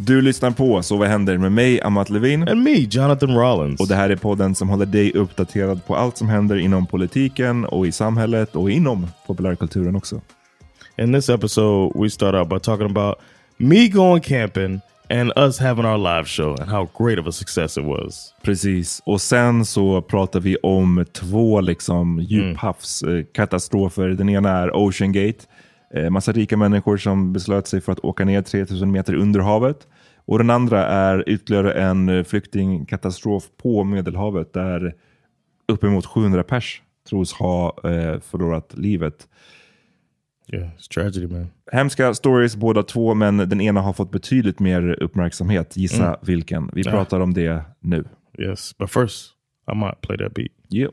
Du lyssnar på Så vad händer med mig, Amat Levin. And me, Jonathan Rollins. Och det här är podden som håller dig uppdaterad på allt som händer inom politiken och i samhället och inom populärkulturen också. In this episode, we start out by talking about me going camping and us having our live show and how great of a success it was. Precis. Och sen så pratar vi om två liksom djuphavskatastrofer. Den ena är Ocean Gate. Eh, massa rika människor som beslöt sig för att åka ner 3000 meter under havet. Och den andra är ytterligare en eh, flyktingkatastrof på Medelhavet där uppemot 700 pers tros ha eh, förlorat livet. Yeah, it's tragedy man. Hemska stories båda två, men den ena har fått betydligt mer uppmärksamhet. Gissa Mm. vilken. Vi Ja. pratar om det nu. Yes, but first, I might play that beat. Yep.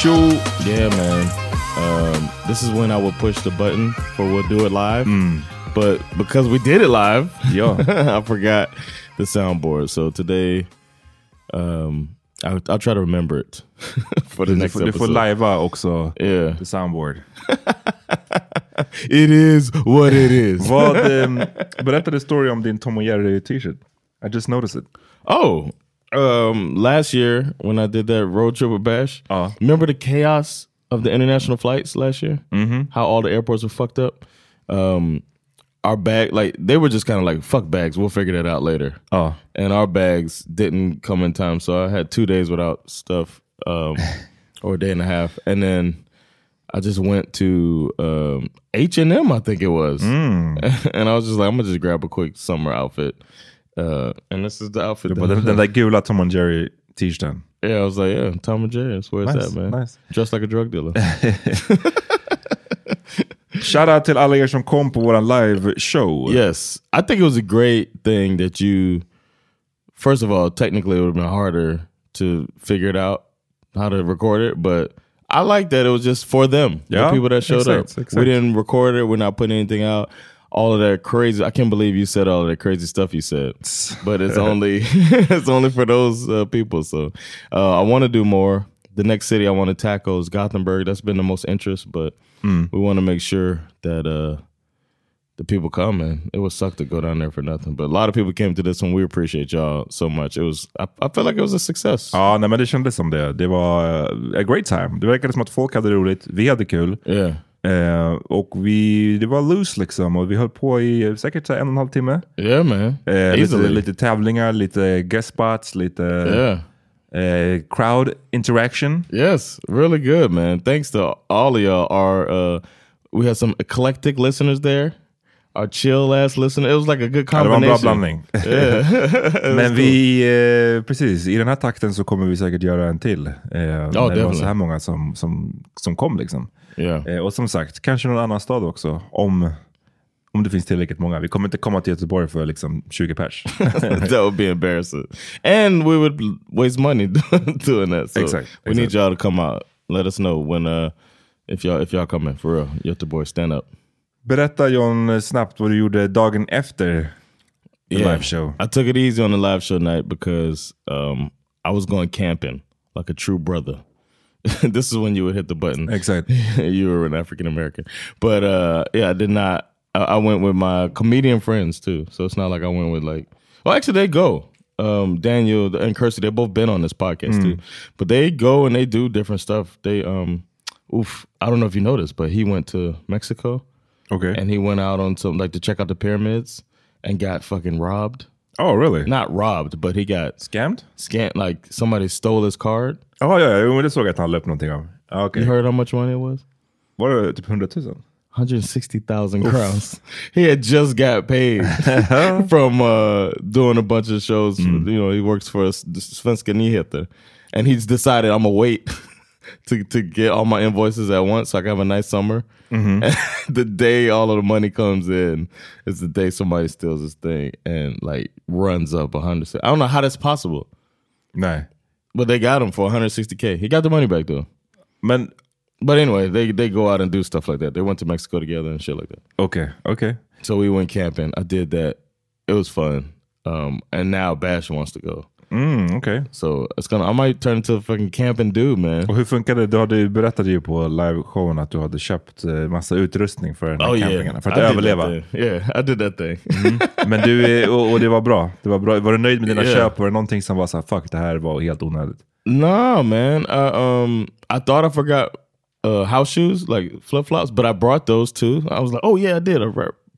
Shoo. Yeah, man. Um, this is when I would push the button for We'll Do It Live. But because we did it live, Yeah. I forgot the soundboard. So today, um, I, I'll try to remember it for the next får, du får episode. lajva också Yeah. the soundboard. It is what it is. Vad, um, berätta story om din Tom och Jerry t-shirt. I just noticed it. Oh, um, last year when I did that road trip with Bash, Uh. remember the chaos of the international flights last year? Mm-hmm. How all the airports were fucked up. Um, our bag, like they were just kind of like fuck bags. We'll figure that out later. Oh, And our bags didn't come in time, so I had two days without stuff, um, or a day and a half, and then I just went to um, H&M I think it was. and I was just like, I'm gonna just grab a quick summer outfit. Uh, and this is the outfit. Det var den, den där gula Tom and Jerry t-shirten. yeah, I was like, yeah, Tom and Jerry. That's where it's Nice, at, man. nice. Dressed like a drug dealer. Shoutout till alla er som kom på våran live show. Yes, I think it was a great thing that you. First of all, technically, it would have been harder to figure it out how to record it, but I like that it was just for them, Yeah, the people that showed exact, up. exact. We didn't record it. We're not putting anything out. All of that crazy. I can't believe you said all of that crazy stuff you said, but it's only it's only for those uh, people. So uh, I want to do more. The next city I want to tackle is Gothenburg. That's been the most interest, but we want to make sure that uh, the people come. And it would suck to go down there for nothing. But a lot of people came to this one. We appreciate y'all so much. It was. I, I feel like it was a success. Ja, nej, men det kändes som det. Det var eh, a great time. Det verkade som att folk hade roligt. Vi hade kul. Yeah. Eh, och vi, det var loose liksom. Och vi höll på i eh, säkert en och en halv timme. Yeah, man. Eh, lite, lite tävlingar, lite guest spots, lite Yeah. eh, crowd interaction. Yes, really good, man. Thanks to all of y'all. Our uh, we had some eclectic listeners there. Our chill ass listener. It was like a good Ja, det var en bra combination. blandning. Yeah. Men vi, eh, precis, i den här takten så kommer vi säkert göra en till. Eh, när det var så här många som, som, som kom liksom. Yeah. Eh, och som sagt, kanske någon annan stad också. Om, om det finns tillräckligt många. Vi kommer inte komma till Göteborg för liksom 20 pers. that would be embarrassing. And we would waste money doing that. So Exact, we need exact. y'all to come out. Let us know when uh if y'all if y'all coming for real. Göteborg, stand up. Berätta John snabbt vad du gjorde dagen efter the Yeah. live show. I took it easy on the live show night because um, I was going camping like a true brother. this is when you would hit the button. Exakt. you were an African American, but uh, yeah, I did not. I, I went with my comedian friends too, so it's not like I went with like. Well, actually, they go. Um, Daniel and Kirsty, they've both been on this podcast too, but they go and they do different stuff. They um, oof, I don't know if you noticed, but he went to Mexico Okay. and he went out on some like to check out the pyramids and got fucking robbed. Oh really? Not robbed, but he got Scammed? scanned. Like somebody stole his card. Ja, ja, ja, jo, det såg jag att han la upp någonting av. Ja, Okej. You heard how much money it was? Var det typ 100 000? 160,000 crowns. He had just got paid from uh, doing a bunch of shows. You know, he works for us, Svenska Nyheter. And he's decided I'm going to wait to, to get all my invoices at once so I can have a nice summer. And the day all of the money comes in is the day somebody steals this thing and like runs up a 100. I don't know how that's possible, Nej. But they got him for 160K. He got the money back though. Men But anyway, they they go out and do stuff like that. They went to Mexico together and shit like that. Okay, okay. So we went camping. I did that. It was fun. Um, and now Bash wants to go. Mm, okej. So it's gonna. I might turn into a fucking camping dude, man. Och hur funkade det? Du hade, berättade ju på liveshowen att du hade köpt eh, massa utrustning för den här campingen. För att Oh, I överleva. Yeah, I did that thing. Men du, och, och det var bra. Det var bra. Var du nöjd med dina Yeah. köp? Var det någonting som var så här, fuck det här var helt onödigt? nah, man. I, um, I thought I forgot uh, house shoes, like flip flops, but I brought those too. I was like, oh yeah, I did. I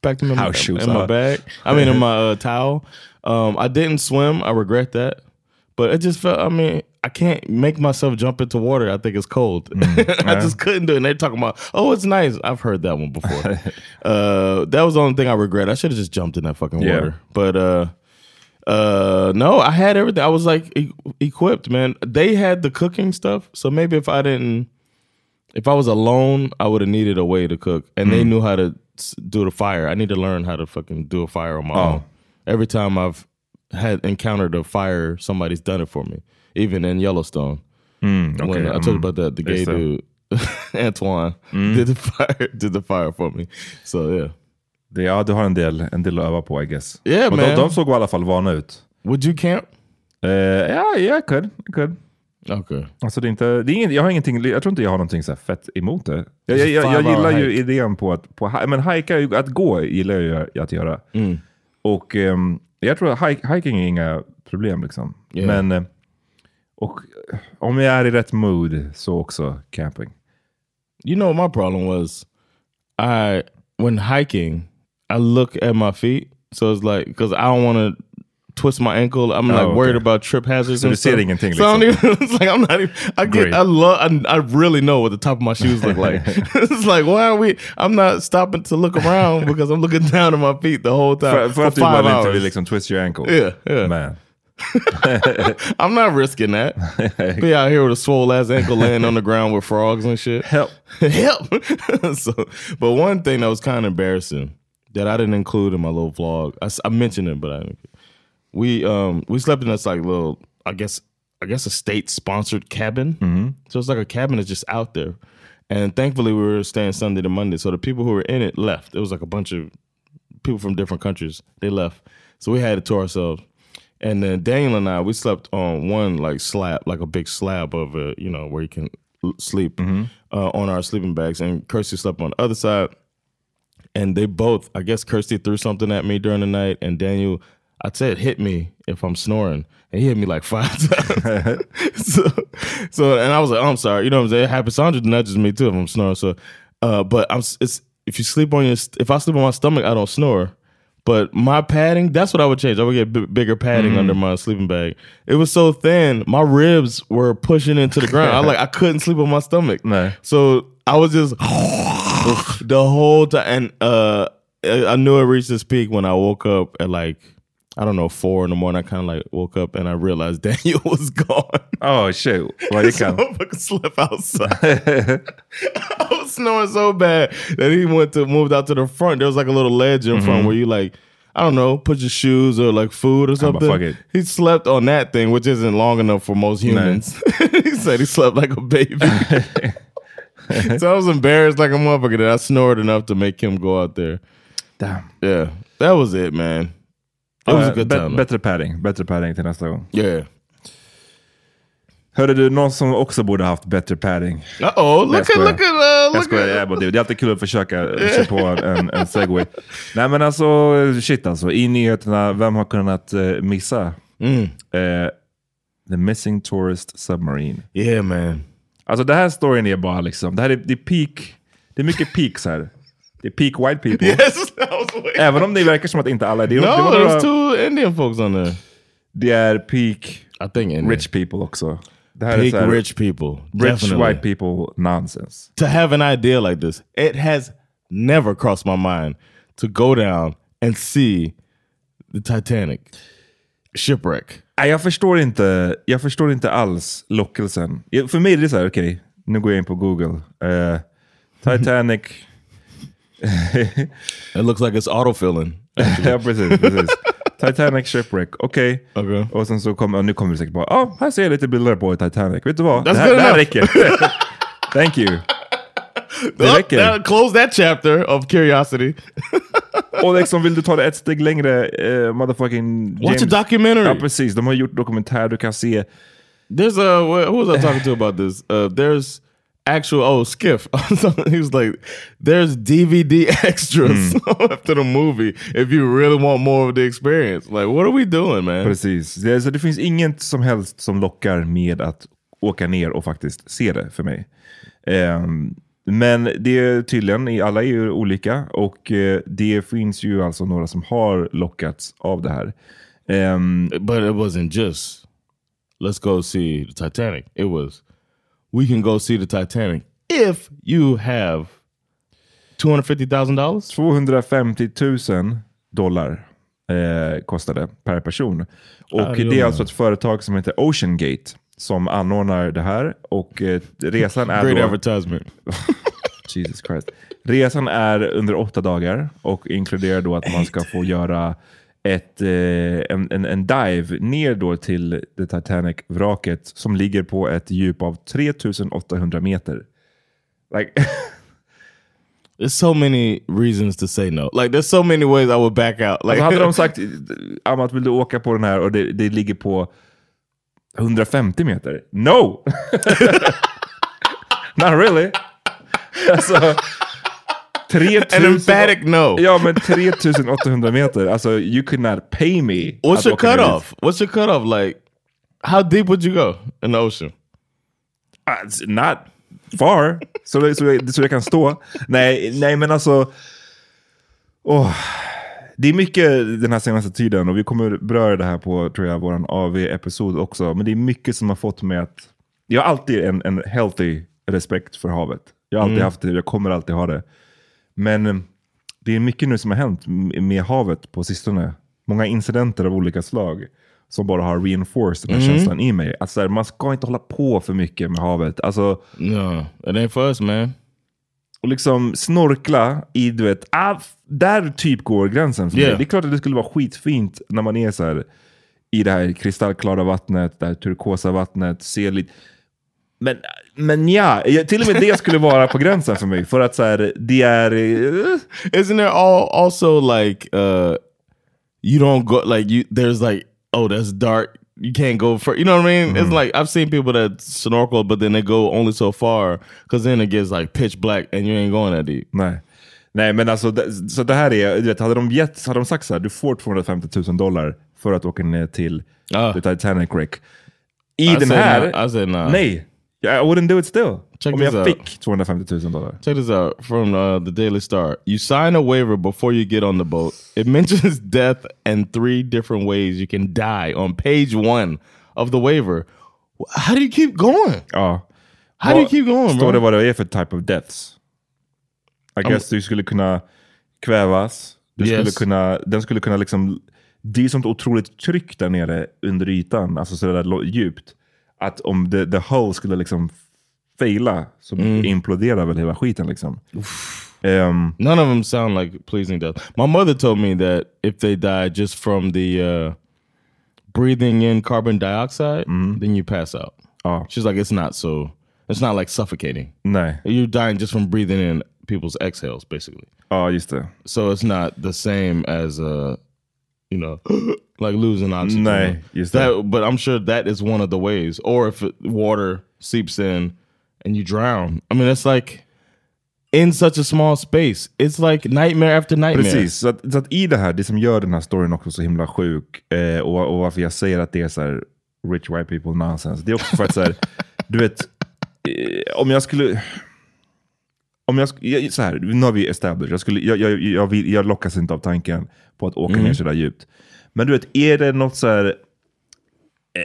packed them in, House my, shoes, in my bag. I mean, in my uh, towel. Um, I didn't swim. I regret that. But it just felt. I mean, I can't make myself jump into water. I think it's cold. I just couldn't do it. And they're talking about, oh, it's nice. I've heard that one before. uh, that was the only thing I regret. I should have just jumped in that fucking Yeah. water. But uh, uh, no, I had everything. I was like e- equipped, man. They had the cooking stuff, so maybe if I didn't, if I was alone, I would have needed a way to cook, and they knew how to s- do the fire. I need to learn how to fucking do a fire on my Oh. own. Every time I've had encountered a fire, somebody's done it for me. Even in Yellowstone, when okay, I told you about that, the gay dude Antoine did the fire, did the fire for me. So yeah, Det, ja, du har en del, en del att öva på I guess. Yeah, Men man. de, de såg i alla fall vana ut. would you camp? Uh, ja, yeah, I could. I could. Okay. Alltså det är inte, det är ingen, jag har ingenting, jag tror inte jag har någonting så här fett emot det. Jag, jag, jag, jag gillar ju hike. idén på att, på, men hajka, att gå gillar jag ju att göra. Mm. Och ehm, jag tror att hike, hiking är inga problem liksom. Yeah. Men, eh, och eh, om jag är i rätt mood så också camping. You know what my problem was? I when hiking, I look at my feet, so it's like because I don't want to twist my ankle. I'm Oh, like worried okay. about trip hazards. So and stuff. ingenting, So I don't even, it's like I'm not even. I get. Great. I love. I, I really know what the top of my shoes look like. it's like why are we? I'm not stopping to look around because I'm looking down at my feet the whole time För, for, för five hours. liksom twist your ankle. Yeah, yeah. Man. I'm not risking that. Be out here with a swole ass ankle laying on the ground with frogs and shit. Help. Help. so, but one thing that was kind of embarrassing that I didn't include in my little vlog. I, I mentioned it, but I didn't. We um we slept in this like little I guess I guess a state sponsored cabin. So it's like a cabin that's just out there. And thankfully we were staying Sunday to Monday. So the people who were in it left. It was like a bunch of people from different countries. They left. So we had it to ourselves. And then Daniel and I, we slept on one like slab, like a big slab of it, you know, where you can sleep uh, on our sleeping bags. And Kirsty slept on the other side. And they both, I guess Kirsty threw something at me during the night, and Daniel, I'd say it hit me if I'm snoring. And he hit me like five times. so, so, and I was like, oh, I'm sorry. You know what I'm saying? Happy Sandra nudges me too if I'm snoring. So, uh, but I'm, it's, if you sleep on your, if I sleep on my stomach, I don't snore. But my padding, that's what I would change. I would get b- bigger padding under my sleeping bag. It was so thin, my ribs were pushing into the ground. I like I couldn't sleep on my stomach. No. So I was just the whole time, and uh, I I knew it reached its peak when I woke up at like I don't know four in the morning. I kind of like woke up and I realized Daniel was gone. Oh shit. So han? I fucking slept outside. I was snoring so bad that he went to moved out to the front. There was like a little ledge in front mm-hmm. where you like I don't know, put your shoes or like food or ah, something. fuck it. He slept on that thing, which isn't long enough for most humans. he said he slept like a baby. so I was embarrassed like a motherfucker that I snored enough to make him go out there. Damn. Yeah, that was it, man. It was a good time. Bättre padding. Bättre padding till nästa gång. Yeah. Hörde du, någon som också borde haft bättre padding. Uh oh, look at look at uh, look skojar, at det är alltid kul att försöka sig på en, en segway. Nej men alltså, shit alltså. I nyheterna, vem har kunnat eh, missa? Mm. Eh, the Missing Tourist Submarine. Yeah, man. Alltså det här storyn är bara liksom, det här är, det är peak, det är mycket peaks här. Det är peak white people. Yes. Även om det verkar som att inte alla är det. det, No, var några- two Indian folks on there. det är peak I think Indian. rich people också. Det här är Peak här, rich people. rich Definitely. white people nonsense. To have an idea like this, it has never crossed my mind to go down and see the Titanic shipwreck. Nej, jag förstår inte, jag förstår inte alls lockelsen. För mig är det så här, okej, nu går jag in på Google. Eh, Titanic. It looks like it's autofilling. ja, precis. precis. Titanic shipwreck, okej. Okay. Och sen så kommer, nu kommer det säkert bara, ja, oh, här ser jag lite bilder på Titanic. Vet du vad? That's det här, good det här räcker. Thank you. Det Oh, räcker. now close that chapter of curiosity. Och liksom vill du ta det ett steg längre, eh, motherfucking Watch a documentary. Ja precis, de har gjort dokumentär, du kan se. There's a wh- who was I talking to about this? Uh, there's actual oh Skiff. he was like, there's DVD extras after the movie if you really want more of the experience. Like, what are we doing, man? Precis. Det, så det finns inget som helst som lockar med att åka ner och faktiskt se det för mig. Ehm, men det är tydligen, alla är ju olika och eh, det finns ju alltså några som har lockats av det här. Ehm, But it wasn't just let's go see the Titanic. It was we can go see the Titanic if you have two hundred fifty thousand dollars. 250 000 dollar eh, kostade per person. Och det är alltså ett företag som heter Ocean Gate som anordnar det här. Och eh, resan är Great då... advertisement. Jesus Christ. Resan är under åtta dagar och inkluderar då att man ska få göra ett, eh, en, en, en dive ner då till the Titanic-vraket som ligger på ett djup av 3800 meter. Like, There's so many reasons to say no. Like there's so many ways I would back out. Like alltså hade de sagt Amat vill du åka på den här och det, det ligger på 150 meter? No! Not really. Alltså, 3000... an emphatic no. Ja, men 3800 meter. Alltså, you could not pay me. What's your cutoff? What's your cutoff? Like, how deep would you go in the ocean? Ah, it's not far. så, så, så jag kan stå. Nej, nej men alltså... åh. det är mycket den här senaste tiden och vi kommer beröra det här på tror jag, vår AV-episod också. Men det är mycket som har fått mig att... Jag har alltid en, en healthy respekt för havet. Jag har alltid Mm. haft det, jag kommer alltid ha det. Men eh, det är mycket nu som har hänt med havet på sistone. Många incidenter av olika slag som bara har reinforced den här Mm. känslan i mig. Att så här, man ska inte hålla på för mycket med havet. Alltså, No, it ain't for us, man. och liksom snorkla i, du vet, ah, där typ går gränsen för Yeah. mig. Det är klart att det skulle vara skitfint när man är så här i det här kristallklara vattnet, det här turkosa vattnet, ser lite... Men, men ja, till och med det skulle vara på gränsen för mig. För att så här, det är... eh, Isn't there all also like uh you don't go like you there's like oh that's dark you can't go for you know what I mean? Mm-hmm. It's like I've seen people that snorkel but then they go only so far because then it gets like pitch black and you ain't going that deep. Nej. Nej, men alltså, det, så det här är, du vet, hade de, gett, hade de sagt så här, du får 250 000 dollar för att åka ner till Ah. Titanic wreck. I I den här, said no. nej. Yeah, I wouldn't do it still. Check Om this jag fick 250 000 dollar. Check this out from uh, the Daily Star. You sign a waiver before you get on the boat. It mentions death and three different ways you can die on page one of the waiver. How do you keep going? Ja. How do you keep going, Står det vad det är för type of deaths? I guess du skulle kunna kvävas. Du Yes. skulle kunna, den skulle kunna liksom... Det är sånt otroligt tryck där nere under ytan, alltså så där lo- djupt. Att om the, the hull skulle liksom faila så Mm. imploderar väl hela skiten liksom. Ehm, None of them sound like pleasing death. My mother told me that if they die just from the uh, breathing in carbon dioxide, then you pass out. ja, She's like, it's not so. It's not like suffocating. nej. You're dying just from breathing in people's exhales, basically. Ja, just det. So it's not the same as uh, you know, like losing oxygen. Nej, just that. But I'm sure that is one of the ways. Or if water seeps in and you drown. I mean, it's like in such a small space. It's like nightmare after nightmare. Precis, så att, så att i det här, det som gör den här storyn också så himla sjuk, eh, och, och varför jag säger att det är så här rich white people nonsense, det är också för att så här, du vet, eh, om jag skulle... Om jag, så här, nu har vi established, jag, skulle, jag, jag, jag, vill, jag lockas inte av tanken på att åka ner så där djupt. Men du vet, är det något så här eh,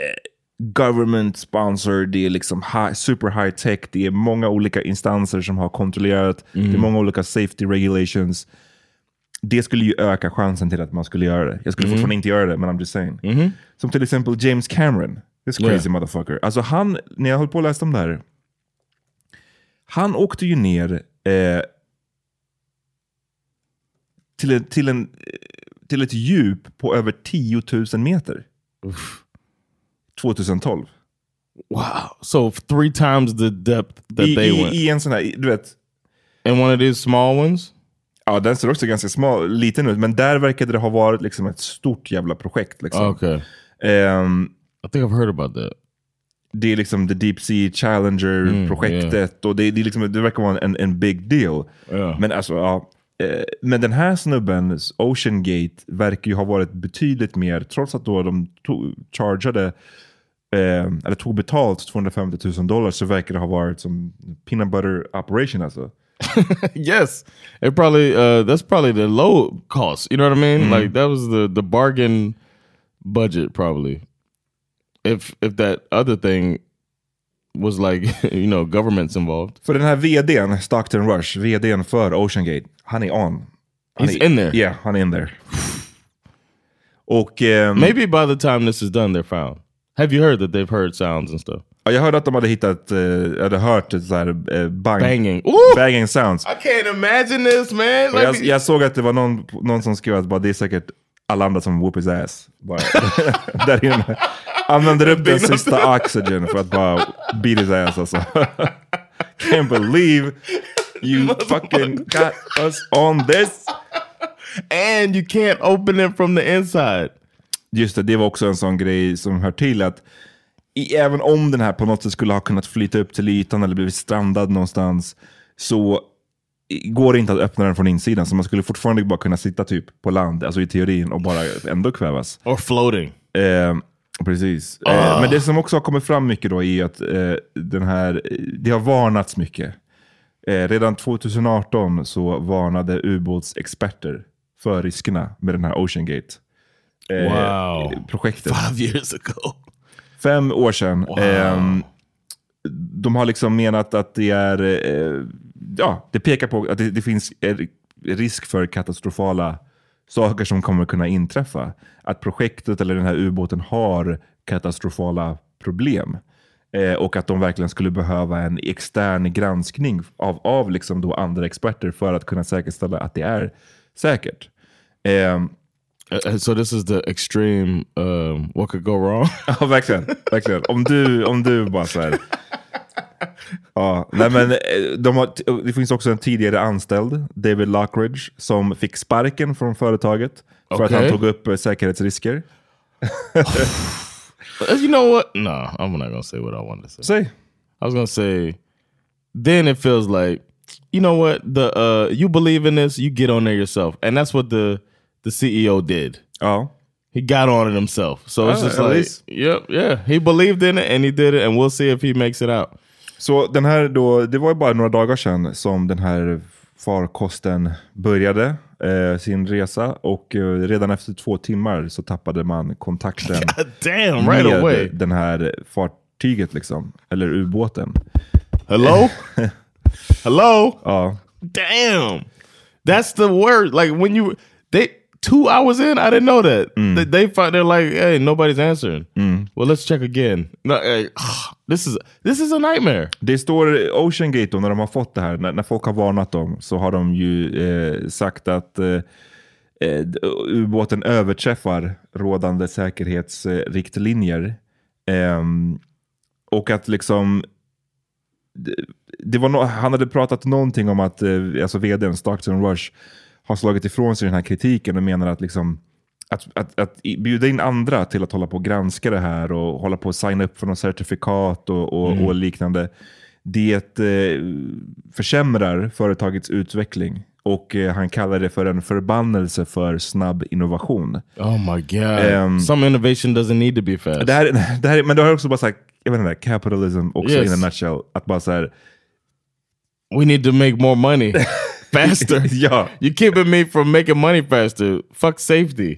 government sponsored, det är liksom high, super high tech, det är många olika instanser som har kontrollerat, det är många olika safety regulations. Det skulle ju öka chansen till att man skulle göra det. Jag skulle fortfarande inte göra det, men I'm just saying. Som till exempel James Cameron, this crazy Yeah. motherfucker. Alltså han, när jag höll på att läsa om det här, han åkte ju ner till, en, till, en, eh, till ett djup på över 10 000 meter. 2012. Wow. So three times the depth that I, they i, went. I en sån här, du vet, and one of these small ones. ja den ser också ganska smal, liten ut, men där verkade det ha varit liksom ett stort jävla projekt. Liksom. Okay. Ehm, I think I've heard about that. Det är liksom the Deep Sea Challenger-projektet och det, det, är liksom, det verkar vara en, en big deal. Ja. Men alltså, ja. Eh, Men den här snubben, Ocean Gate, verkar ju ha varit betydligt mer, trots att då de tog, chargeade, eh, eller tog betalt 250 000 dollar, så verkar det ha varit som peanut butter operation alltså. yes, it probably uh, that's probably the low cost. You know what I mean? Like that was the the bargain budget probably. If if that other thing was like you know governments involved. För den här vdn, Stockton Rush, vdn för Ocean Gate, han är on. Han He's är, in there. Yeah, han är in there. Och ehm, Maybe by the time this is done, they're found. Have you heard that they've heard sounds and stuff? ja, jag hörde att de hade hittat, uh, hade hört ett så här, eh, bang, Banging. Ooh! banging sounds. I can't imagine this, man. Och jag, jag såg att det var någon, någon som skrev att bara, det är säkert alla andra som whoop his ass. Bara, där inne. Använder upp den sista oxygen för att bara beat his ass alltså. Can't believe you fucking got us on this. and you can't open it from the inside. Just det, det var också en sån grej som hör till att i, även om den här på något sätt skulle ha kunnat flyta upp till ytan eller blivit strandad någonstans så går inte att öppna den från insidan. Så man skulle fortfarande bara kunna sitta typ på land, alltså i teorin, och bara ändå kvävas. Or floating. Eh, precis. Eh, men det som också har kommit fram mycket då är att eh, den här, det har varnats mycket. Eh, redan 2018 så varnade ubåtsexperter för riskerna med den här Ocean Gate. eh, Wow. projektet. Five years ago. Fem år sedan. Wow. Ehm, de har liksom menat att det är, eh, ja, det pekar på att det, det finns risk för katastrofala saker som kommer kunna inträffa. Att projektet eller den här ubåten har katastrofala problem. Eh, och att de verkligen skulle behöva en extern granskning av, av liksom då andra experter för att kunna säkerställa att det är säkert. Ehm, Uh, so this is the extreme. Um, what could go wrong? Ja, verkligen. verkligen. Om, du, om du bara så här... Ja, nej men, eh, de har, det finns också en tidigare anställd, David Lockridge, som fick sparken från företaget för att han tog upp eh, säkerhetsrisker. You know what? No, I'm not gonna say what I wanted to say. Säg. I was gonna say. Then it feels like, you know what? The uh, you believe in this, you get on there yourself, and that's what the the CEO did. Ja. He got on it himself. So it's Oh, just like, least. yep, yeah. He believed in it and he did it, and we'll see if he makes it out. Så den här då, det var ju bara några dagar sedan som den här farkosten började eh, sin resa och eh, redan efter två timmar så tappade man kontakten Damn, right med away. den här fartyget, liksom, eller ubåten. Hello? Hello? Ja. Damn. That's the word. Like when you they two hours in, I didn't know that. They, they find they're like, hey, nobody's answering. Well, let's check again. No, hey, this is this is a nightmare. Det står Ocean Gate då, när de har fått det här, när, när folk har varnat dem, så har de ju eh, sagt att eh, eh, ubåten överträffar rådande säkerhetsriktlinjer. Ehm, och att liksom det, det var no han hade pratat någonting om att eh, alltså vdn Stockton Rush har slagit ifrån sig den här kritiken och menar att liksom att, att, att bjuda in andra till att hålla på och granska det här och hålla på och signa upp för något certifikat och, och, och liknande. Det eh, försämrar företagets utveckling och eh, han kallar det för en förbannelse för snabb innovation. Oh my god. Ehm, Some innovation doesn't need to be fast. Det här, det här, men det har också bara sagt, jag vet inte, capitalism också Yes. in a nutshell. Att bara så här, we need to make more money faster. ja. You keeping me from making money faster. Fuck safety.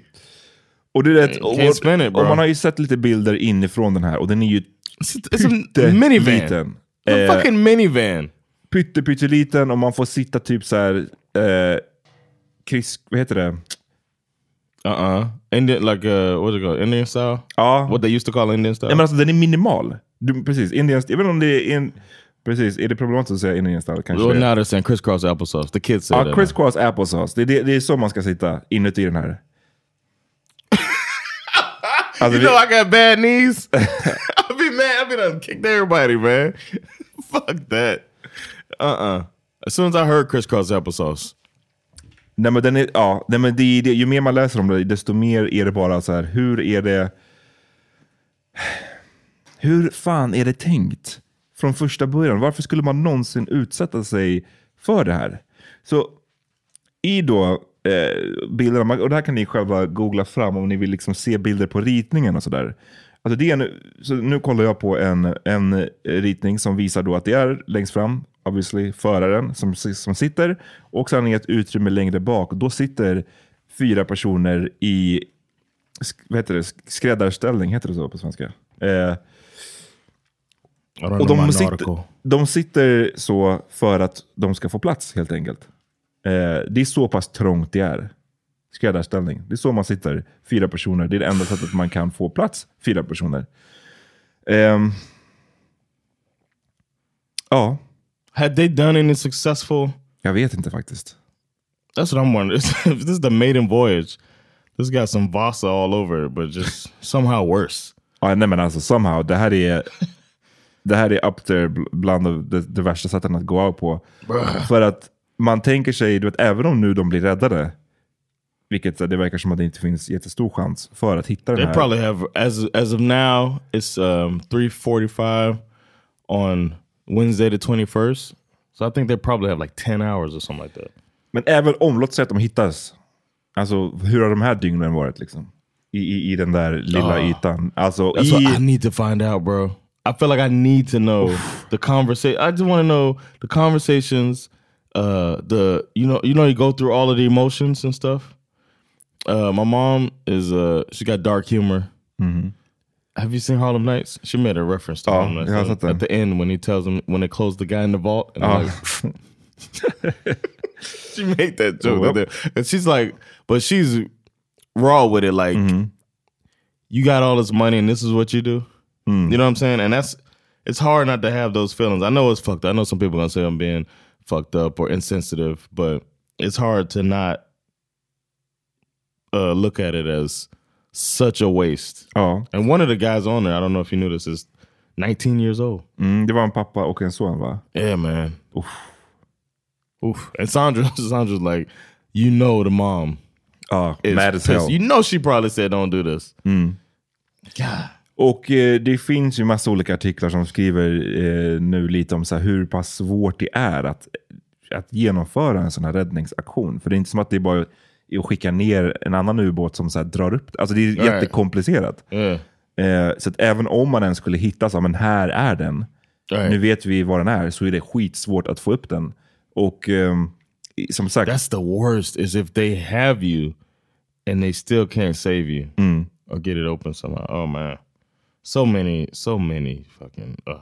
Och du vet, Can't och, spin it, bro. och man har ju sett lite bilder inifrån den här och den är ju a pytteliten. It's a Eh, fucking minivan. pytte, pytteliten och man får sitta typ så här, eh, kris, vad heter det? Uh-uh. Indian, like, uh, what's it called? Indian style? Ja, What they used to call Indian style? Nej, men alltså den är minimal. Du, precis, Indian, jag vet inte om det är en, precis, är det problematiskt att säga style? Kanske well, now they're saying crisscross applesauce. The kids say Ja, that. crisscross applesauce. Det, är det, det är så man ska sitta inuti den här. Alltså, You know I got bad knees. I'll be mad. I'll be done kicked everybody, man. Fuck that. Uh-uh. As soon as I heard crisscross applesauce. Nej, men den är, ja, nej, men det, det, ju mer man läser om det, desto mer är det bara så här, hur är det... Hur fan är det tänkt från första början? Varför skulle man någonsin utsätta sig för det här? Så i då eh, bilderna, och det här kan ni själva googla fram om ni vill liksom se bilder på ritningen och sådär. Alltså det är en, så nu kollar jag på en, en ritning som visar då att det är längst fram, obviously, föraren som, som sitter och sen i ett utrymme längre bak. Då sitter fyra personer i sk- vad heter det, skräddarställning, heter det så på svenska? Eh, och de sitter, de sitter så för att de ska få plats helt enkelt. Eh, det är så pass trångt det är. Skräddarställning. Det är så man sitter, fyra personer. Det är det enda sättet man kan få plats, fyra personer. Ehm, ja, Had they done any successful... jag vet inte faktiskt. That's what I'm wondering. This is the maiden voyage. This got some Vasa all over it, but just somehow worse. Ja, nej men alltså somehow, det här är, det här är up there bl- bland de, de, de värsta sätten att gå av på. För att man tänker sig, du vet, även om nu de blir räddade, vilket det verkar som att det inte finns jättestor chans för att hitta den They här. probably have as as of now it's um 3:45 on Wednesday the 21st. So I think they probably have like 10 hours or something like that. Men även om, låt säga att de hittas, alltså hur har de här dygnen varit liksom? I, i, i den där lilla Ah. ytan. Alltså That's i... what I need to find out, bro. I feel like I need to know the conversation. I just want to know the conversations. Uh, the you know you know you go through all of the emotions and stuff. Uh, my mom is uh she got dark humor. Have you seen Harlem Nights? She made a reference to Ja, Harlem Nights har at the end when he tells him when they close the guy in the vault. And Ja. like, she made that joke, Yep. there. and she's like, but she's raw with it. Like, Mm-hmm. you got all this money, and this is what you do. Mm. You know what I'm saying? And that's it's hard not to have those feelings. I know it's fucked. up. I know some people gonna say I'm being fucked up or insensitive, but it's hard to not uh, look at it as such a waste. Ja, And one of the guys on there, I don't know if you knew this, is 19 years old. mm, det var en pappa och en son va? Yeah, man. Oof. Oof. And Sandra, Sandra's like, you know, the mom Ja, is mad as hell. You know, she probably said, "Don't do this." God. Och eh, det finns ju massa olika artiklar som skriver eh, nu lite om så här, hur pass svårt det är att, att genomföra en sån här räddningsaktion. För det är inte som att det är bara är att skicka ner en annan ubåt som så här drar upp. Alltså det är Nej. jättekomplicerat. Yeah. Eh, så att även om man ens skulle hitta så, men här är den. Right. Nu vet vi var den är, så är det skitsvårt att få upp den. Och ehm, som sagt, That's the worst. Is if they have you and they still can't save you or get it open somehow. Oh man, so many, so many fucking. Uh.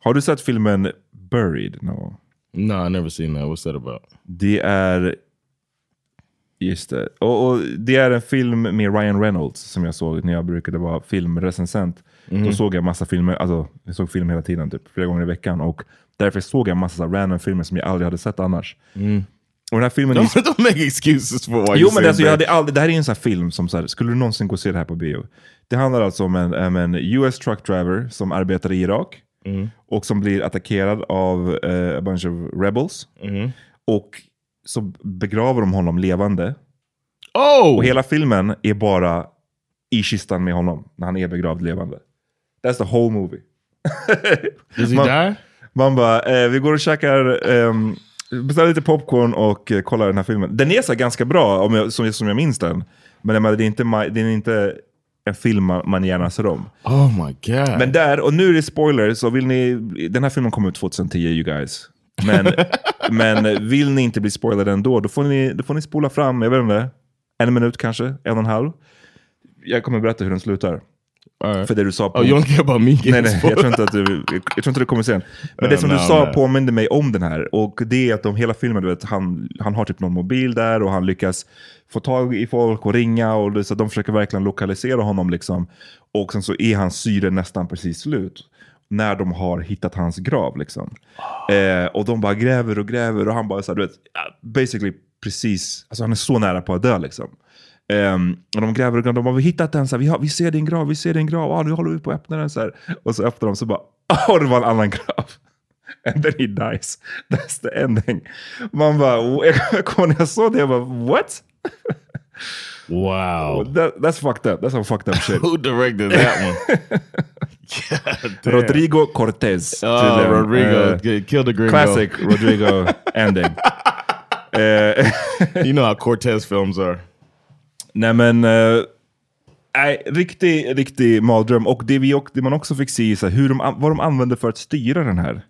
har du sett filmen Buried? No. No, I never seen that. What's that about? Det är... Just det. Och, och det är en film med Ryan Reynolds som jag såg när jag brukade vara filmrecensent. Då såg jag massa filmer, alltså jag såg film hela tiden, typ flera gånger i veckan. Och därför såg jag massa random filmer som jag aldrig hade sett annars. Och den här filmen... Don't, don't make excuses for why Jo men alltså, jag hade aldrig, det här är en sån här film som så här, skulle du någonsin gå och se det här på bio? Det handlar alltså om en, om en US truck driver som arbetar i Irak och som blir attackerad av eh, a bunch of rebels. Och så begraver de honom levande. Oh, Och hela filmen är bara i kistan med honom när han är begravd levande. That's the whole movie. does he man- die? Man bara, eh, vi går och käkar, um, beställer lite popcorn och eh, kollar den här filmen. Den är så ganska bra, om jag, som, som jag minns den. Men menar, det, är inte, det är inte en film man, gärna ser om. Oh my god. Men där, och nu är det spoiler, så vill ni, den här filmen kom ut 2010 you guys. Men, men vill ni inte bli spoilade ändå, då får ni, då får ni spola fram, jag vet inte, en minut kanske, en och en halv. Jag kommer berätta hur den slutar. Right. För det du sa på... Oh, you don't care about me Nej, nej, jag tror inte att du, jag, tror inte du kommer se den. Men det som du nej, sa nej. påminde mig om den här. Och det är att de hela filmen, du vet, han, han har typ någon mobil där och han lyckas få tag i folk och ringa. Och det, så de försöker verkligen lokalisera honom. Liksom. Och sen så är hans syre nästan precis slut. När de har hittat hans grav. Liksom. Eh, och de bara gräver och gräver och han bara så här, du vet, basically precis, alltså han är så nära på att dö liksom. Ehm, och de gräver och de bara, vi har hittat den, så här, vi, har, vi ser din grav, vi ser din grav, ah, nu håller vi på att öppna den. Så här. Och så öppnar de så bara, åh det var en annan grav. And then he dies. That's the ending. Man bara, jag kommer när jag såg det, jag bara, what? Wow. That, that's fucked up, that's some fucked up shit. Who directed that one? Rodrigo Cortez. Oh, tydligen. Rodrigo. Get- Kill the gringo. classic Rodrigo ending. Eh, You know how Cortez films are. Nej men, eh, nej, riktig, riktig mardröm. Och det, vi, det man också fick se är hur de, vad de använde för att styra den här.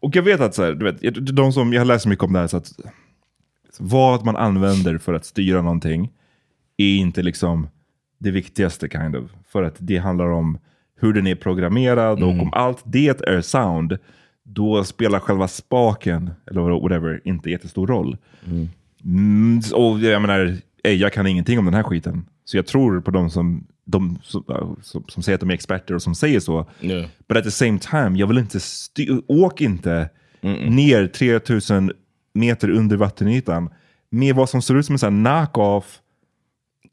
Och jag vet att så här, du vet, de som, jag har läst mycket om det här, så att vad man använder för att styra någonting är inte liksom det viktigaste kind of. För att det handlar om hur den är programmerad och om allt det är sound, då spelar själva spaken, eller whatever, inte jättestor roll. Mm, och jag menar, ey, jag kan ingenting om den här skiten. Så jag tror på de som, de som, som, som säger att de är experter och som säger så. Yeah. But at the same time, jag vill inte åk inte ner 3000 meter under vattenytan med vad som ser ut som en sån här knock-off.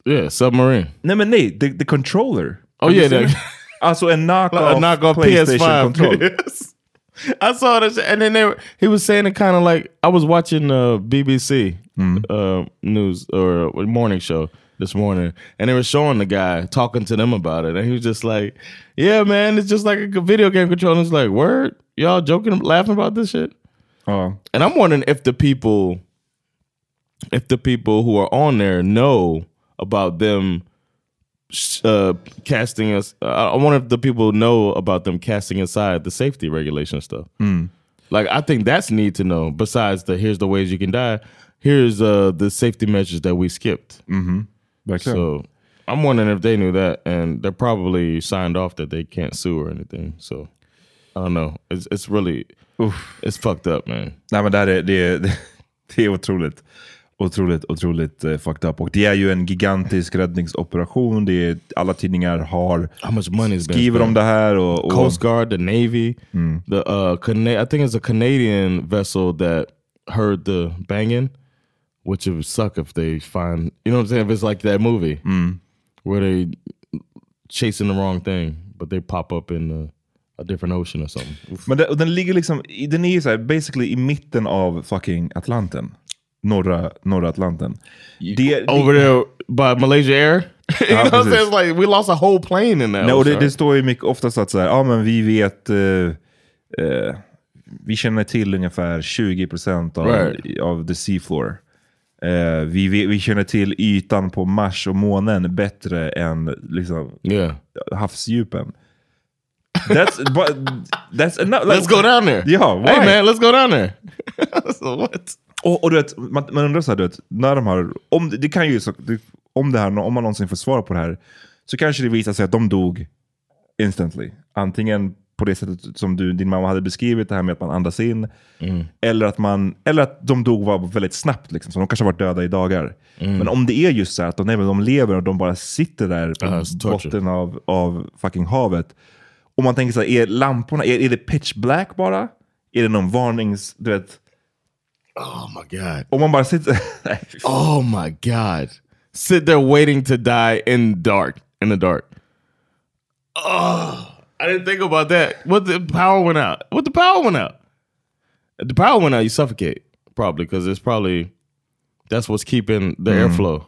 Yeah, submarine. Nej men nej, the, the controller. Oh, yeah? Alltså en knock-off, a knockoff Playstation PS5. control. Yes. I saw this, and then they were, he was saying it kind of like I was watching uh, BBC uh, news or morning show this morning, and they were showing the guy talking to them about it, and he was just like, "Yeah, man, it's just like a video game controller." And it's like, "Word, y'all joking, laughing about this shit?" Ja. And I'm wondering if the people, if the people who are on there know about them uh, casting us. I wonder if the people know about them casting aside the safety regulation stuff. Like I think that's neat to know. Besides the here's the ways you can die. here's uh, the safety measures that we skipped. Verkligen. So I'm wondering if they knew that, and they're probably signed off that they can't sue or anything. So I don't know. It's it's really it's fucked up, man. Nej men det, här är, det, är, det är otroligt. Otroligt, otroligt uh, fucked up. Och det är ju en gigantisk räddningsoperation. Det är, alla tidningar har How much money has been skriver om det här. Och, och, Coast Guard, the Navy, the uh, I think it's a Canadian vessel that heard the banging, which would suck if they find, you know what I'm saying? If it's like that movie where they chasing the wrong thing, but they pop up in uh, a different ocean or something. Men och den ligger liksom, den är så här, basically i mitten av fucking Atlanten. Norra, norra Atlanten. Det, Over there by Malaysia Air. you know what I'm saying? It's like we lost a whole plane in that. Nej, och det, det står ju mycket oftast att så här, ja men vi vet, eh, eh, vi känner till ungefär 20% av, Right. av the seafloor. Eh, vi, vi, vi känner till ytan på Mars och månen bättre än liksom, yeah. havsdjupen. That's, but, that's enough. Let's go down there. Ja, why? Hey man, let's go down there. so what? Och, och du vet, man, man undrar så här, du vet, när de har, om, det- kan ju, så, det, om, det här, om man någonsin får svar på det här, så kanske det visar sig att de dog instantly. Antingen på det sättet som du, din mamma hade beskrivit, det här med att man andas in, eller, att man, eller att de dog var väldigt snabbt, liksom, så de kanske har varit döda i dagar. Men om det är just så här att de, nej, men de lever och de bara sitter där på torture. botten av, av fucking havet, och man tänker så här, är lamporna, är, är det pitch black bara? Är det någon varnings, du vet, Oh my god. om man bara sitter... Nej, fy fan. Oh my god. Sit there waiting to die in dark. In the dark. Oh, I didn't think about that. What the power went out? What the power went out? If the power went out, you suffocate probably because it's probably that's what's keeping the mm. airflow.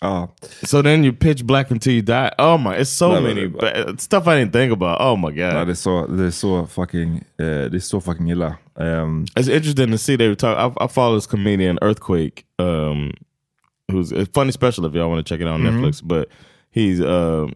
Ja. So then you pitch black until you die. Oh my, it's so No, no, many no. ba- stuff I didn't think about. Oh my god. Det, är så, det är så fucking, eh, det är så fucking illa. Ehm, It's interesting to see they were talking. I, I follow this comedian Earthquake, um, who's a funny special if y'all want to check it out on Netflix. But he's um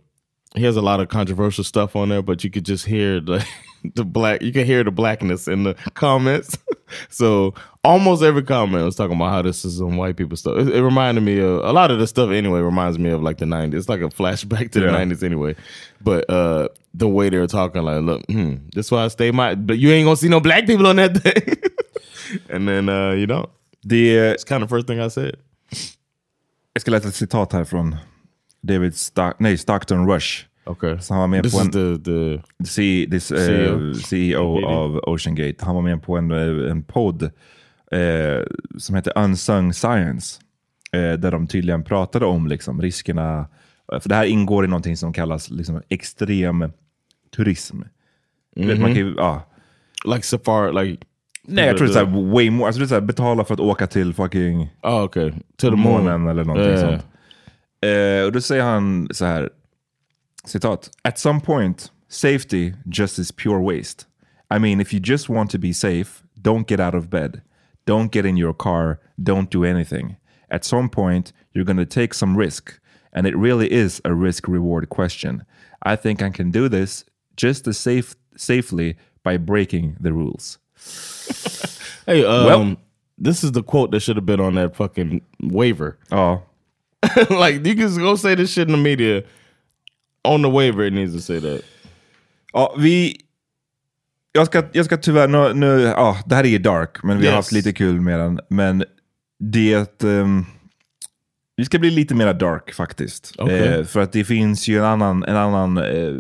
he has a lot of controversial stuff on there, but you could just hear the the black. You can hear the blackness in the comments. so almost every comment was talking about how this is some white people stuff. It, it reminded me of a lot of the stuff. Anyway, reminds me of like the '90s. It's like a flashback to Yeah. the '90s anyway. But uh the way they were talking, like, look, hmm, this why I stay my. But you ain't gonna see no black people on that thing. and then uh, you know, det, it's kind of first thing I said. jag ska läsa ett citat här från David Stock, nej, Stockton Rush. Okay, Så han var med this på en, the the C, this, eh, CEO. CEO av Ocean Gate. Han var med på en, eh, en podd eh, som heter Unsung Science. Eh, där de tydligen pratade om liksom, riskerna. För det här ingår i någonting som kallas liksom, extrem turism. Du vet, man kan, ju- like safari, like Nej, jag tror det är way more. Alltså det är så här, betala för att åka till fucking oh okay månen eller någonting Yeah. sånt. Eh, och då säger han så här, citat. At some point, safety just is pure waste. I mean, if you just want to be safe, don't get out of bed. Don't get in your car. Don't do anything. At some point, you're going to take some risk. And it really is a risk reward question. I think I can do this just as safe, safely by breaking the rules. Hey, um, Well- this is the quote that should have been on that fucking waiver. Oh, like you can go say this shit in the media. On the waiver, it needs to say that. Ja, vi... Jag ska, jag ska tyvärr, nu, nu, ja, det här är dark, men vi har Yes. haft lite kul med den. Men det... Um, vi ska bli lite mer dark faktiskt. Okej. Eh, för att det finns ju en annan, en annan eh,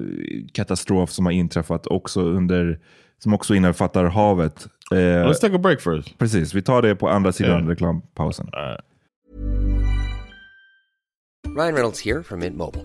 katastrof som har inträffat också under, som också innefattar havet. Eh, Let's take a break first. precis, vi tar det på andra sidan Ja. reklampausen. Ryan Reynolds here from Mint Mobile.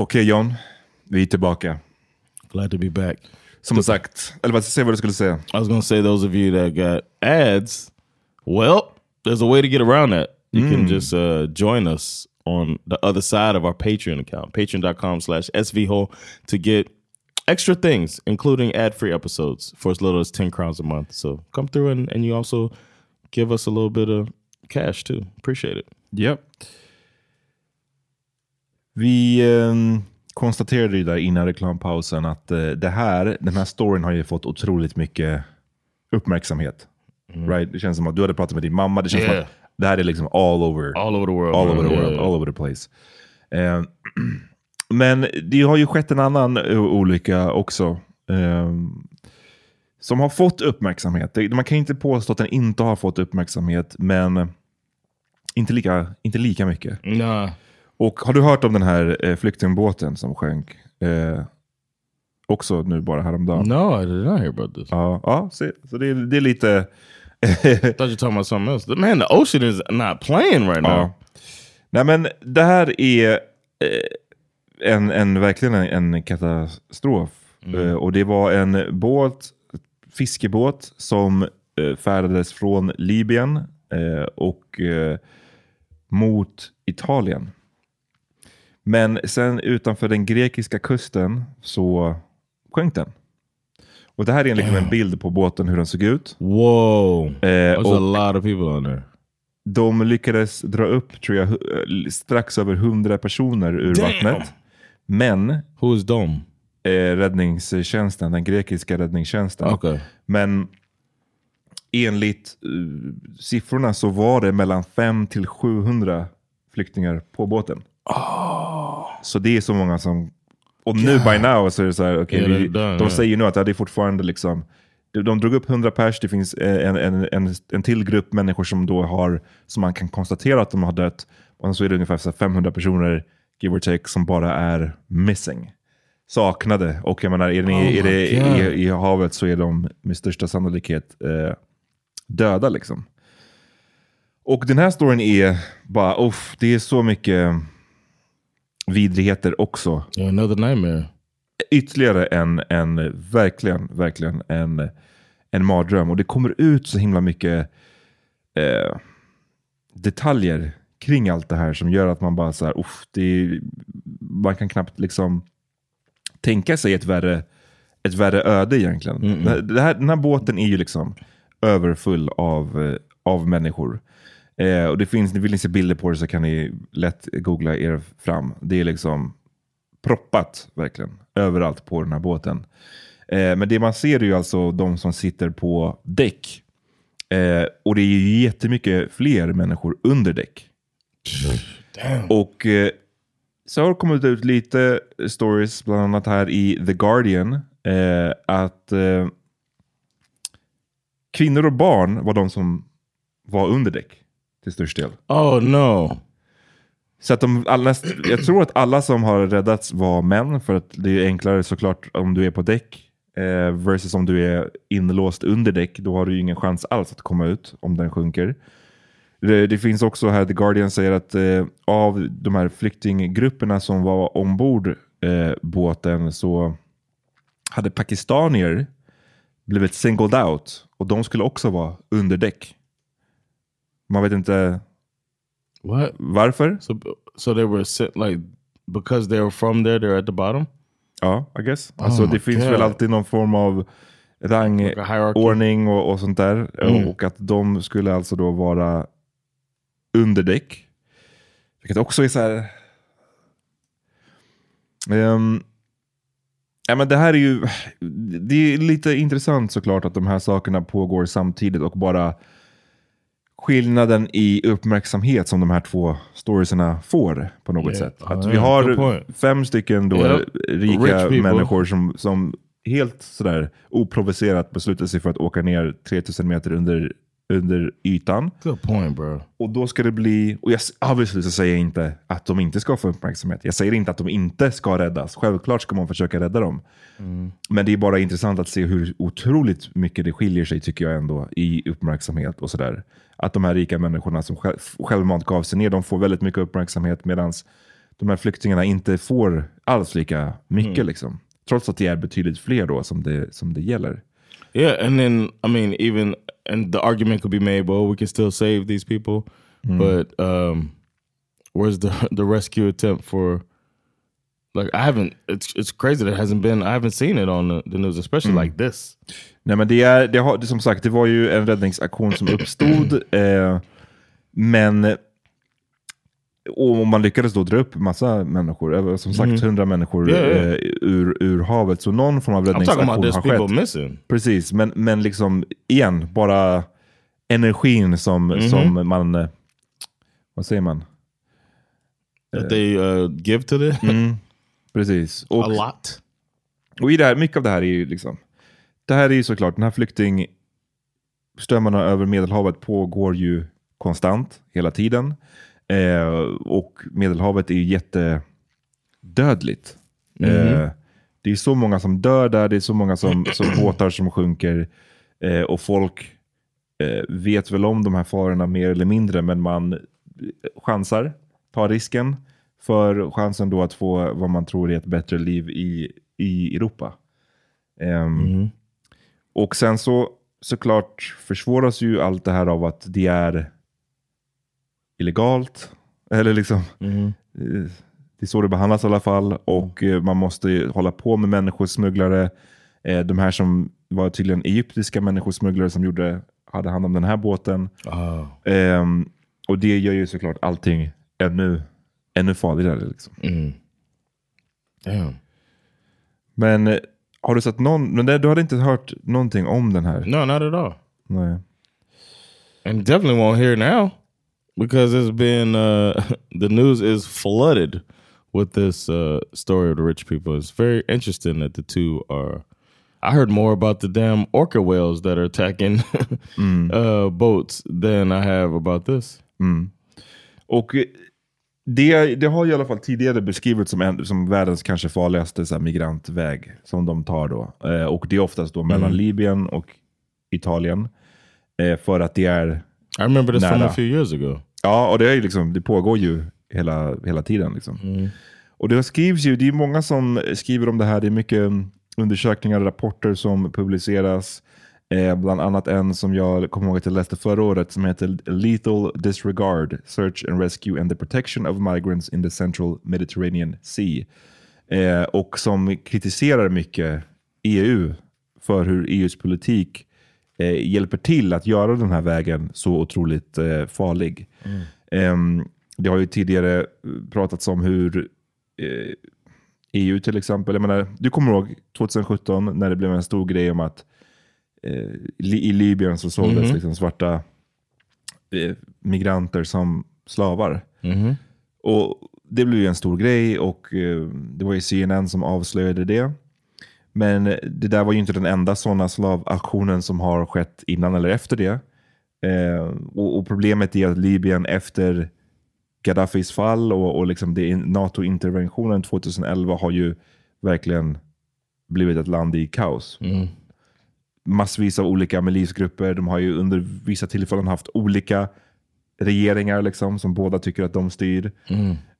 Okej John, vi är tillbaka. Glad to be back. Som sagt, eller vad, säg vad du skulle säga. I was going to say those of you that got ads, well, there's a way to get around that. You can just uh, join us on the other side of our Patreon account, patreon.com slash svho to get extra things, including ad-free episodes for as little as 10 crowns a month. So come through and, and you also give us a little bit of cash too. Appreciate it. Ja. Vi eh, konstaterade ju där innan reklampausen att eh, det här, den här storyn har ju fått otroligt mycket uppmärksamhet. Right? Det känns som att du hade pratat med din mamma. Det känns som Yeah. att det här är liksom all over, All over the world. all over the world, yeah. all over the place. Eh, men det har ju skett en annan eh, olycka också. eh, som har fått uppmärksamhet. Man kan inte påstå att den inte har fått uppmärksamhet, men inte lika, inte lika mycket. Nah. Och har du hört om den här eh, flyktingbåten som sjönk? Eh, också nu bara häromdagen. No, I did not hear about this. Ja, ja se, så det är, det är lite... I thought you were talking about something else. Man, the ocean is not playing right now. ja. Nej men det här är eh, en, en, verkligen en, en katastrof. Eh, och det var en båt, fiskebåt som eh, färdades från Libyen eh, och eh, mot Italien. Men sen utanför den grekiska kusten så sjönk den. Och det här är liksom en bild på båten hur den såg ut. Whoa. Eh, There's a lot of people on there. de lyckades dra upp tror jag, eh, strax över 100 personer ur Damn. vattnet. Men Who is Dom? eh, räddningstjänsten, den grekiska räddningstjänsten. Okay. Men enligt eh, siffrorna så var det mellan 5 till 700 flyktingar på båten. Så det är så många som... Och nu by now så är det så här, Yeah, vi, done, de yeah. säger nu att ja, det är fortfarande liksom... De, de drog upp 100 pers, det finns eh, en, en, en, en till grupp människor som då har, som man kan konstatera att de har dött. Och så är det ungefär så här 500 personer, give or take, som bara är missing. Saknade. Och jag menar, är, ni, Oh är det God. i, i havet så är de med största sannolikhet eh, döda liksom. Och den här storyn är bara, uff, det är så mycket vidrigheter också. Another nightmare. Ytterligare en, en verkligen, verkligen en, en mardröm. Och det kommer ut så himla mycket eh, detaljer kring allt det här som gör att man bara så här, uff, är, man kan knappt liksom tänka sig ett värre, ett värre öde egentligen. Det, det här, den här båten är ju liksom överfull av, eh, av människor. Eh, och det finns, vill ni se bilder på det så kan ni lätt googla er fram. Det är liksom proppat verkligen överallt på den här båten. Eh, men det man ser är ju alltså de som sitter på däck. Eh, och det är ju jättemycket fler människor under däck. Och eh, så har det kommit ut lite stories, bland annat här i The Guardian, eh, att eh, kvinnor och barn var de som var under däck till störst del. Oh no. Så att de, alla, jag tror att alla som har räddats var män, för att det är enklare såklart om du är på däck. Eh, versus om du är inlåst under däck, då har du ju ingen chans alls att komma ut om den sjunker. Det, det finns också här, The Guardian säger att eh, av de här flyktinggrupperna som var ombord eh, båten så hade pakistanier blivit singled out och de skulle också vara under däck. Man vet inte What? varför. So so they were sit like because they were from there, they're at the bottom. Ja, I guess. Alltså, Oh det my finns God. väl alltid någon form av Like rangordning och, och sånt där. Mm. Och att de skulle alltså då vara under däck. Vilket också är så här... Ehm, ja, men det här är ju... Det är lite intressant såklart att de här sakerna pågår samtidigt och bara skillnaden i uppmärksamhet som de här två storiesarna får på något Yeah. sätt. Att vi yeah, har fem stycken då Yep. rika människor som, som helt sådär oprovocerat beslutar sig för att åka ner 3000 meter under, under ytan. Good point, bro. Och då ska det bli, och jag, obviously så säger jag inte att de inte ska få uppmärksamhet. Jag säger inte att de inte ska räddas. Självklart ska man försöka rädda dem. Men det är bara intressant att se hur otroligt mycket det skiljer sig tycker jag ändå i uppmärksamhet och sådär. Att de här rika människorna som själv, självmant gav sig ner, de får väldigt mycket uppmärksamhet medan de här flyktingarna inte får alls lika mycket. Liksom. Trots att det är betydligt fler då som det, som det gäller. Yeah, and then I mean, even and the argument could be made, well, we can still save these people, but um, where's the the rescue attempt for? Like, I haven't. It's it's crazy that it hasn't been. I haven't seen it on the, the news, especially like this. Nej, men det är, det har, det, som sagt, det var ju en räddningsaktion som uppstod. Eh, men och man lyckades då dra upp massa människor, över, som sagt 100 människor Mm. Yeah, yeah. Eh, ur, ur havet. Så någon form av räddningsaktion har skett. Precis, men, men liksom igen, bara energin som, Mhm. som man, eh, vad säger man? That they uh, give to the Mm, precis. Och, a lot. Och i det här, mycket av det här är ju liksom, det här är ju såklart, den här flyktingströmmarna över Medelhavet pågår ju konstant hela tiden. Eh, och Medelhavet är ju jättedödligt. Eh, det är så många som dör där, det är så många som, som båtar som sjunker. Eh, och folk eh, vet väl om de här farorna mer eller mindre, men man chansar, tar risken för chansen då att få vad man tror är ett bättre liv i, i Europa. Ehm, Och sen så såklart försvåras ju allt det här av att det är illegalt. Eller liksom, eh, det är så det behandlas i alla fall. Och eh, man måste hålla på med människosmugglare. Eh, De här som var tydligen egyptiska människosmugglare som gjorde, hade hand om den här båten. Oh. Och det gör ju såklart allting ännu, ännu farligare. Liksom. Damn. Men har du sett någon, men du hade inte hört någonting om den här? No, not at all. Nej. And definitely won't hear now because it's been uh, the news is flooded with this uh, story of the rich people. It's very interesting that the two are. I heard more about the damn orca whales that are attacking uh, boats than I have about this. Och eh, det, det har i alla fall tidigare beskrivits som, en, som världens kanske farligaste så här, migrantväg som de tar då. Eh, och det är oftast då mellan Libyen och Italien. Eh, för att det är, I remember this from Nära. a few years ago. ja och det, är liksom, det pågår ju hela, hela tiden. Liksom. Och det skrivs ju, det är många som skriver om det här. Det är mycket mm, undersökningar och rapporter som publiceras. Eh, bland annat en som jag kommer ihåg att jag läste förra året som heter Lethal Disregard, Search and Rescue and the Protection of Migrants in the Central Mediterranean Sea. Eh, och som kritiserar mycket EU för hur EUs politik eh, hjälper till att göra den här vägen så otroligt eh, farlig. Ehm, det har ju tidigare eh, pratats om hur eh, EU till exempel, jag menar, du kommer ihåg 2017 när det blev en stor grej om att eh, i Libyen så såldes liksom svarta eh, migranter som slavar. Och Det blev ju en stor grej och eh, det var ju CNN som avslöjade det. Men det där var ju inte den enda sådana slavaktionen som har skett innan eller efter det. Eh, och, och Problemet är att Libyen efter Gaddafis fall och, och liksom det NATO-interventionen 2011 har ju verkligen blivit ett land i kaos. Massvis av olika milisgrupper. De har ju under vissa tillfällen haft olika regeringar liksom, som båda tycker att de styr.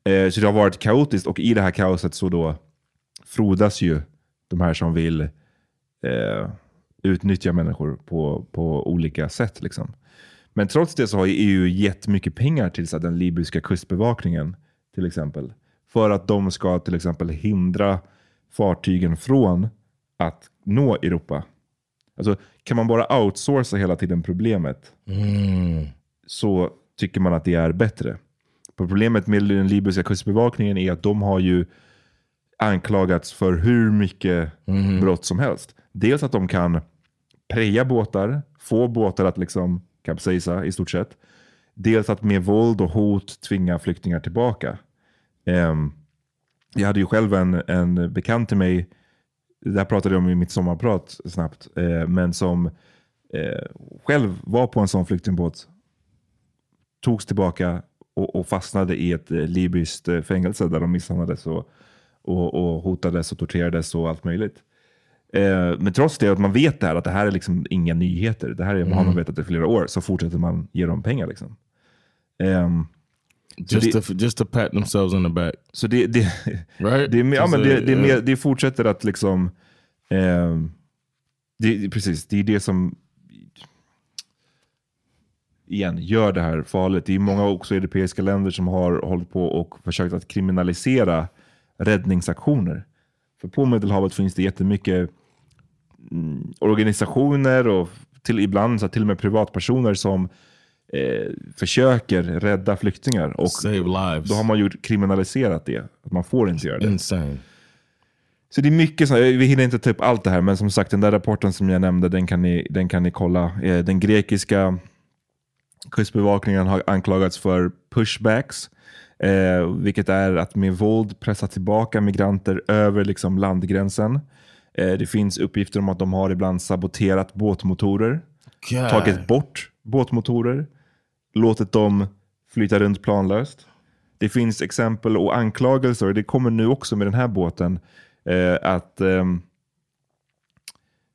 Eh, så det har varit kaotiskt och i det här kaoset så då frodas ju de här som vill eh, utnyttja människor på, på olika sätt. Liksom. Men trots det så har ju EU gett mycket pengar till så den libyska kustbevakningen till exempel. För att de ska till exempel hindra fartygen från att nå Europa. Alltså, kan man bara outsourca hela tiden problemet så tycker man att det är bättre. Problemet med den libyska kustbevakningen är att de har ju anklagats för hur mycket brott som helst. Dels att de kan preja båtar, få båtar att liksom kapsejsa i stort sett. Dels att med våld och hot tvinga flyktingar tillbaka. Ehm, jag hade ju själv en, en bekant till mig, det här pratade jag om i mitt sommarprat snabbt, eh, men som eh, själv var på en sån flyktingbåt, togs tillbaka och, och fastnade i ett eh, libyskt eh, fängelse där de misshandlades och, och, och hotades och torterades och allt möjligt. Eh, men trots det, att man vet det här, att det här är liksom inga nyheter, det här är, har man vetat i flera år, så fortsätter man ge dem pengar. Liksom. Så Just det- to just to pat themselves on the back. så det, det, Right? det, ja, men det, det, mer, det fortsätter att liksom... det, det- precis, det är det som igen, gör det här farligt. Det är många också europeiska länder som har hållit på och försökt att kriminalisera räddningsaktioner. För på Medelhavet finns det jättemycket mm, organisationer och till, ibland så till och med privatpersoner som eh, försöker rädda flyktingar. Och Save lives. då har man ju kriminaliserat det. Att man får inte göra det. Insane. Så det är mycket, så, vi hinner inte ta upp allt det här, men som sagt den där rapporten som jag nämnde, den kan ni, den kan ni kolla. Eh, Den grekiska kustbevakningen har anklagats för pushbacks, eh, vilket är att med våld pressa tillbaka migranter över liksom, landgränsen. Eh, det finns uppgifter om att de har ibland saboterat båtmotorer, God. tagit bort båtmotorer, låtit dem flyta runt planlöst. Det finns exempel och anklagelser, det kommer nu också med den här båten, eh, att ehm,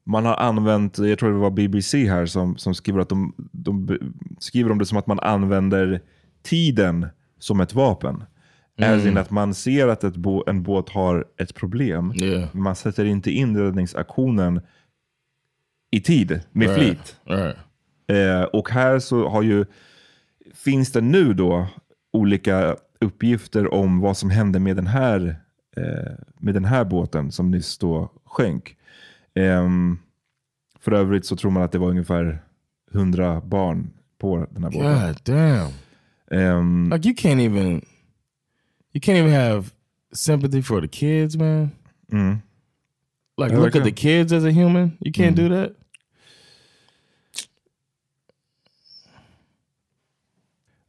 man har använt, jag tror det var BBC här som, som skriver att de, de skriver om det som att man använder tiden som ett vapen. As in att man ser att bå- en båt har ett problem, Yeah. man sätter inte in räddningsaktionen i tid, med Right. flit. Right. Eh, och här så har ju, finns det nu då olika uppgifter om vad som hände med den här, eh, med den här båten som nyss då sjönk. Ehm, för övrigt så tror man att det var ungefär 100 barn på den här båten. God damn. Ehm, Like you can't even you can't even have sympathy for the kids, man. mm. Like Yeah, look like at the kids as a human. You can't do that.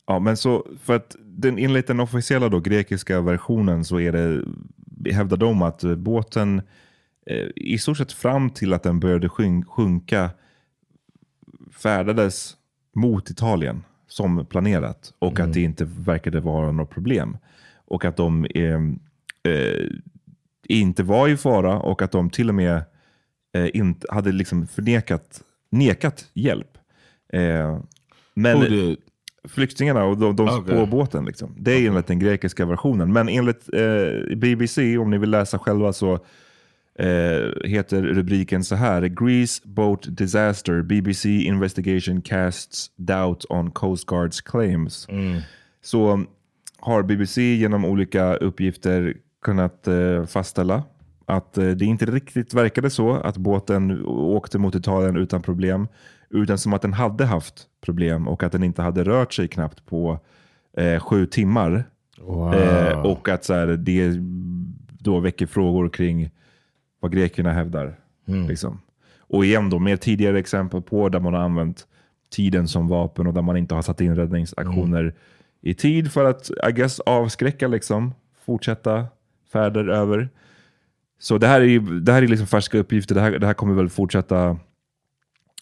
Ja, men så för att den, enligt den officiella då, grekiska versionen så är det, hävdar de att båten eh, i stort sett fram till att den började sjun- sjunka färdades mot Italien som planerat och att det inte verkade vara något problem. Och att de eh, eh, inte var i fara och att de till och med eh, inte hade liksom förnekat nekat hjälp. Eh, men, did? flyktingarna och de, de Okej. på båten. Liksom. Det är enligt den grekiska versionen. Men enligt eh, BBC, om ni vill läsa själva, så eh, heter rubriken så här. Greece boat disaster. BBC investigation casts doubt on Coast Guards claims. Så har BBC genom olika uppgifter kunnat eh, fastställa att eh, det inte riktigt verkade så att båten åkte mot Italien utan problem. Utan som att den hade haft problem och att den inte hade rört sig knappt på eh, sju timmar. Wow. Eh, och att så här, det då väcker frågor kring vad grekerna hävdar. Liksom. Och igen då, med tidigare exempel på där man har använt tiden som vapen och där man inte har satt in räddningsaktioner i tid för att I guess, avskräcka, liksom, fortsätta färder över. Så det här är, ju- det här är liksom färska uppgifter. Det här, det här kommer väl fortsätta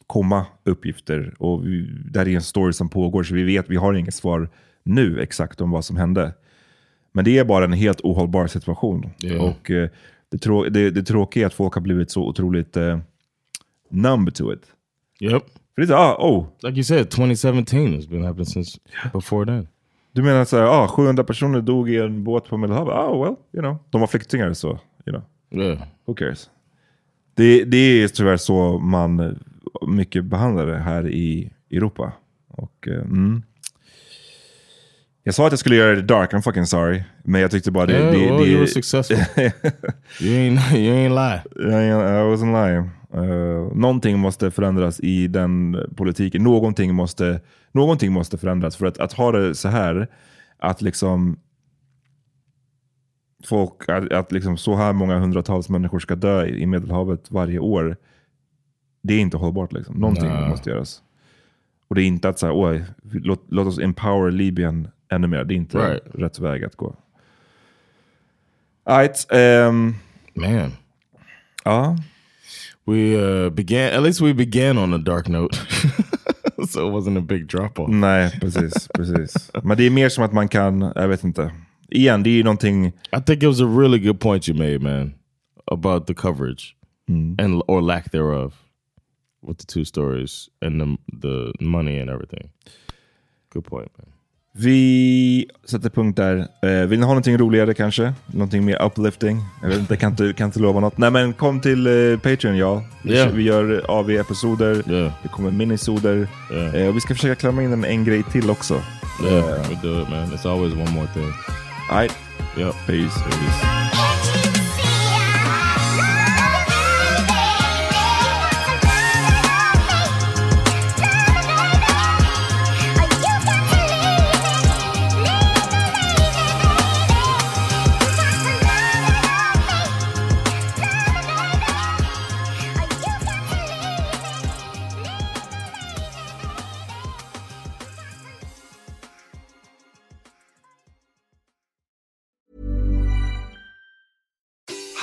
komma uppgifter. Och vi, det här är en story som pågår, så vi vet vi har inget svar nu exakt om vad som hände. Men det är bara en helt ohållbar situation. Ja. Och eh, det, trå det, det tråkiga är att folk har blivit så otroligt eh, numb to it. Yep. För det är så, ah, oh, Like you said, 2017 has been happening since before then. du menar så här, ah, 700 personer dog i en båt på Medelhavet? Ah, well, you know. De var flyktingar så, you know. Yeah. Who cares? Det, det är tyvärr så man eh, mycket behandlar det här i Europa. Och, eh, mm. Jag sa att jag skulle göra det dark, I'm fucking sorry. Men jag tyckte bara det... Yeah, det, well, det you were successful. you, ain't, you ain't lie. I, I wasn't lying. Uh, någonting måste förändras i den politiken. Någonting måste, någonting måste förändras. För att, att ha det så här, att liksom folk, att, att liksom så här många hundratals människor ska dö i Medelhavet varje år. Det är inte hållbart. Liksom. Någonting Nej. måste göras. Och det är inte att säga, oj, låt, låt oss empower Libyen ännu mer. Det är inte Right. rätt väg att gå. Alright, ehm, Man. ja. We uh, began, at least we began on a dark note. so it wasn't a big drop off. Nej, precis. precis. Men det är mer som att man kan, jag vet inte. Igen, det är ju någonting... I think it was a really good point you made, man, about the coverage and or lack thereof with the two stories and the the money and everything. Good point, man. Vi sätter punkt där. Eh, vill ni ha någonting roligare kanske? Någonting mer uplifting? Jag vet inte, kan inte, kan inte lova något. Nej men kom till eh, Patreon ja. Vi, Ja. vi gör AV-episoder, Yeah, det kommer minisoder. yeah, Eh, och vi ska försöka klämma in en, en grej till också. yeah. We do it, man. It's always one more thing. Alright, Yep. peace. Peace.